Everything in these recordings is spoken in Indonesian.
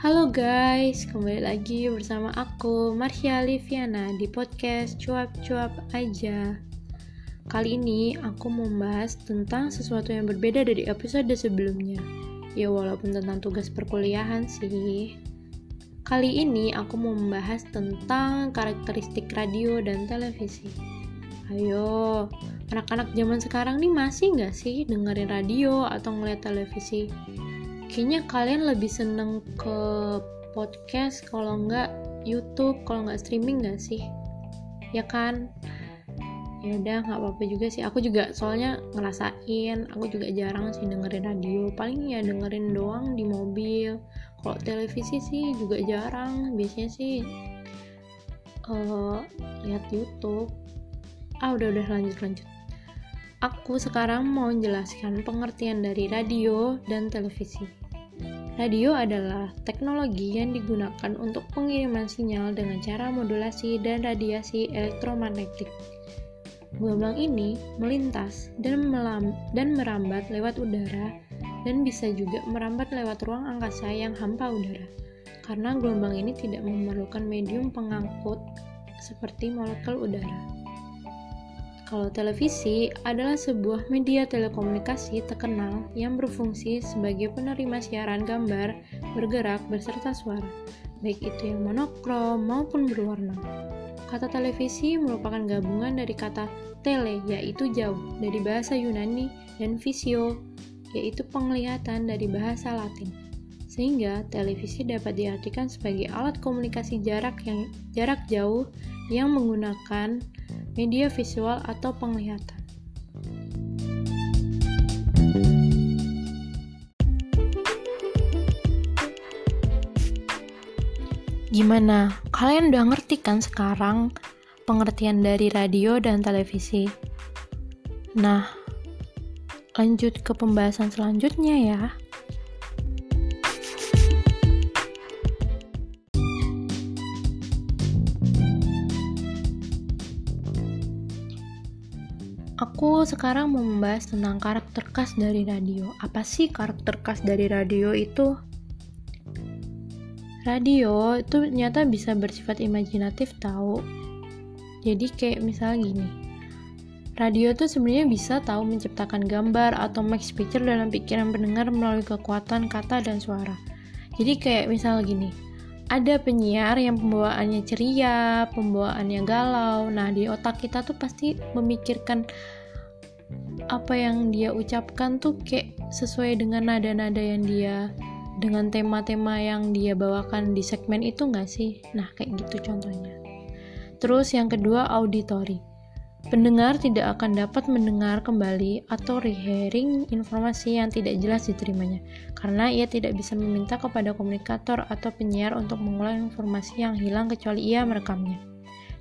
Halo guys, kembali lagi bersama aku Marsha Liviana di podcast Cuap-Cuap Aja. Kali ini aku mau membahas tentang sesuatu yang berbeda dari episode sebelumnya. Ya walaupun tentang tugas perkuliahan sih. Kali ini aku mau membahas tentang karakteristik radio dan televisi. Ayo, anak-anak zaman sekarang nih masih nggak sih dengerin radio atau ngeliat televisi? Kayaknya kalian lebih seneng ke podcast kalau nggak YouTube kalau nggak streaming nggak sih? Ya kan? Ya udah nggak apa-apa juga sih. Aku juga soalnya ngerasain aku juga jarang sih dengerin radio. Paling ya dengerin doang di mobil. Kalau televisi sih juga jarang. Biasanya sih uh, lihat YouTube. Ah udah udah lanjut lanjut. Aku sekarang mau menjelaskan pengertian dari radio dan televisi. Radio adalah teknologi yang digunakan untuk pengiriman sinyal dengan cara modulasi dan radiasi elektromagnetik. Gelombang ini melintas dan, melam dan merambat lewat udara dan bisa juga merambat lewat ruang angkasa yang hampa udara. Karena gelombang ini tidak memerlukan medium pengangkut seperti molekul udara. Kalau televisi adalah sebuah media telekomunikasi terkenal yang berfungsi sebagai penerima siaran gambar bergerak beserta suara, baik itu yang monokrom maupun berwarna. Kata televisi merupakan gabungan dari kata tele, yaitu jauh, dari bahasa Yunani, dan visio, yaitu penglihatan dari bahasa Latin. Sehingga televisi dapat diartikan sebagai alat komunikasi jarak yang jarak jauh yang menggunakan media visual atau penglihatan. Gimana? Kalian udah ngerti kan sekarang pengertian dari radio dan televisi? Nah, lanjut ke pembahasan selanjutnya ya. Aku sekarang mau membahas tentang karakter khas dari radio. Apa sih karakter khas dari radio itu? Radio itu ternyata bisa bersifat imajinatif tahu. Jadi kayak misalnya gini. Radio itu sebenarnya bisa tahu menciptakan gambar atau make picture dalam pikiran pendengar melalui kekuatan kata dan suara. Jadi kayak misal gini, ada penyiar yang pembawaannya ceria, pembawaannya galau. Nah, di otak kita tuh pasti memikirkan apa yang dia ucapkan tuh kayak sesuai dengan nada-nada yang dia dengan tema-tema yang dia bawakan di segmen itu nggak sih? Nah, kayak gitu contohnya. Terus yang kedua, auditory. Pendengar tidak akan dapat mendengar kembali atau rehearing informasi yang tidak jelas diterimanya, karena ia tidak bisa meminta kepada komunikator atau penyiar untuk mengulang informasi yang hilang kecuali ia merekamnya.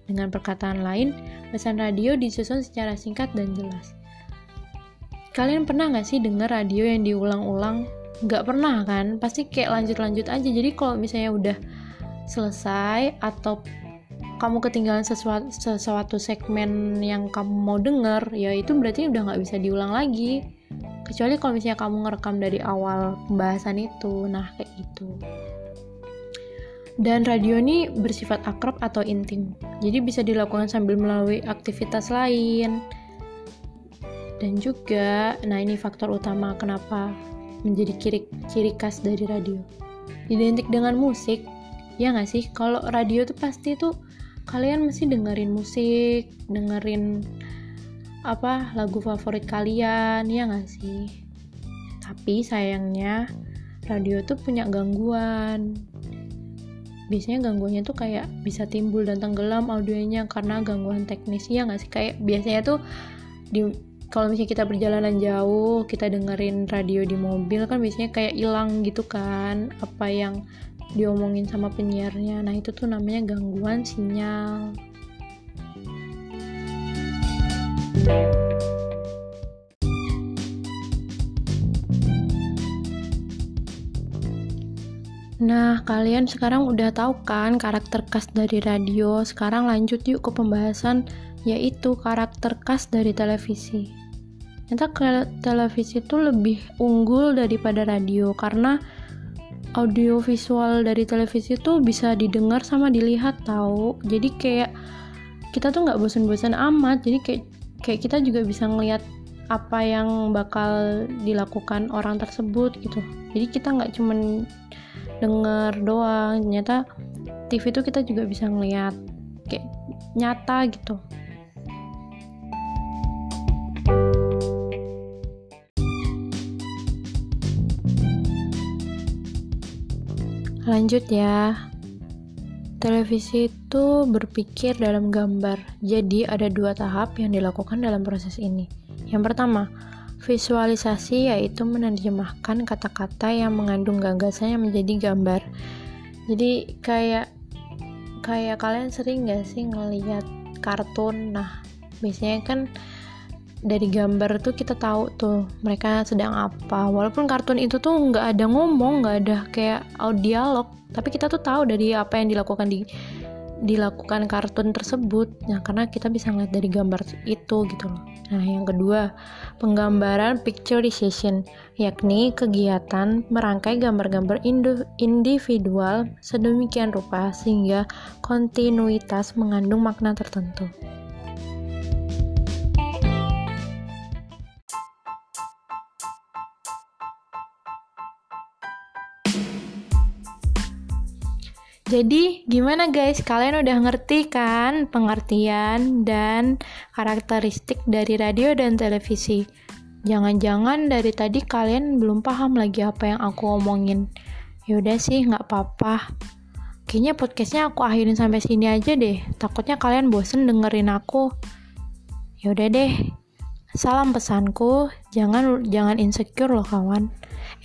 Dengan perkataan lain, pesan radio disusun secara singkat dan jelas. Kalian pernah nggak sih denger radio yang diulang-ulang? Nggak pernah kan? Pasti kayak lanjut-lanjut aja. Jadi kalau misalnya udah selesai atau kamu ketinggalan sesuatu, sesuatu segmen yang kamu mau denger, ya itu berarti udah nggak bisa diulang lagi. Kecuali kalau misalnya kamu ngerekam dari awal pembahasan itu, nah kayak gitu. Dan radio ini bersifat akrab atau intim, jadi bisa dilakukan sambil melalui aktivitas lain. Dan juga, nah ini faktor utama kenapa menjadi ciri, ciri khas dari radio. Identik dengan musik, ya nggak sih? Kalau radio tuh pasti tuh kalian mesti dengerin musik dengerin apa lagu favorit kalian ya nggak sih? Tapi sayangnya radio tuh punya gangguan. Biasanya gangguannya tuh kayak bisa timbul dan tenggelam audionya karena gangguan teknis ya nggak sih? Kayak biasanya tuh di kalau misalnya kita perjalanan jauh kita dengerin radio di mobil kan biasanya kayak hilang gitu kan apa yang diomongin sama penyiarnya nah itu tuh namanya gangguan sinyal Nah, kalian sekarang udah tahu kan karakter khas dari radio. Sekarang lanjut yuk ke pembahasan yaitu karakter khas dari televisi. Ternyata televisi itu lebih unggul daripada radio karena audio visual dari televisi tuh bisa didengar sama dilihat tahu jadi kayak kita tuh nggak bosan-bosan amat. Jadi kayak kayak kita juga bisa ngelihat apa yang bakal dilakukan orang tersebut gitu. Jadi kita nggak cuman denger doang. Ternyata TV itu kita juga bisa ngelihat kayak nyata gitu lanjut ya. Televisi itu berpikir dalam gambar. Jadi ada dua tahap yang dilakukan dalam proses ini. Yang pertama visualisasi yaitu menerjemahkan kata-kata yang mengandung gagasan yang menjadi gambar. Jadi kayak kayak kalian sering gak sih ngeliat kartun? Nah biasanya kan dari gambar tuh kita tahu tuh mereka sedang apa. Walaupun kartun itu tuh nggak ada ngomong nggak ada kayak dialog tapi kita tuh tahu dari apa yang dilakukan di dilakukan kartun tersebut. Nah karena kita bisa ngeliat dari gambar itu gitu loh. Nah yang kedua penggambaran picturization yakni kegiatan merangkai gambar-gambar individual sedemikian rupa sehingga kontinuitas mengandung makna tertentu Jadi, gimana guys? Kalian udah ngerti kan pengertian dan karakteristik dari radio dan televisi? Jangan-jangan dari tadi kalian belum paham lagi apa yang aku omongin. Yaudah sih, nggak apa-apa. Kayaknya podcastnya aku akhirin sampai sini aja deh. Takutnya kalian bosen dengerin aku. Yaudah deh. Salam pesanku, jangan jangan insecure loh kawan.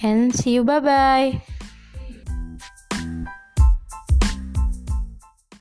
And see you bye bye.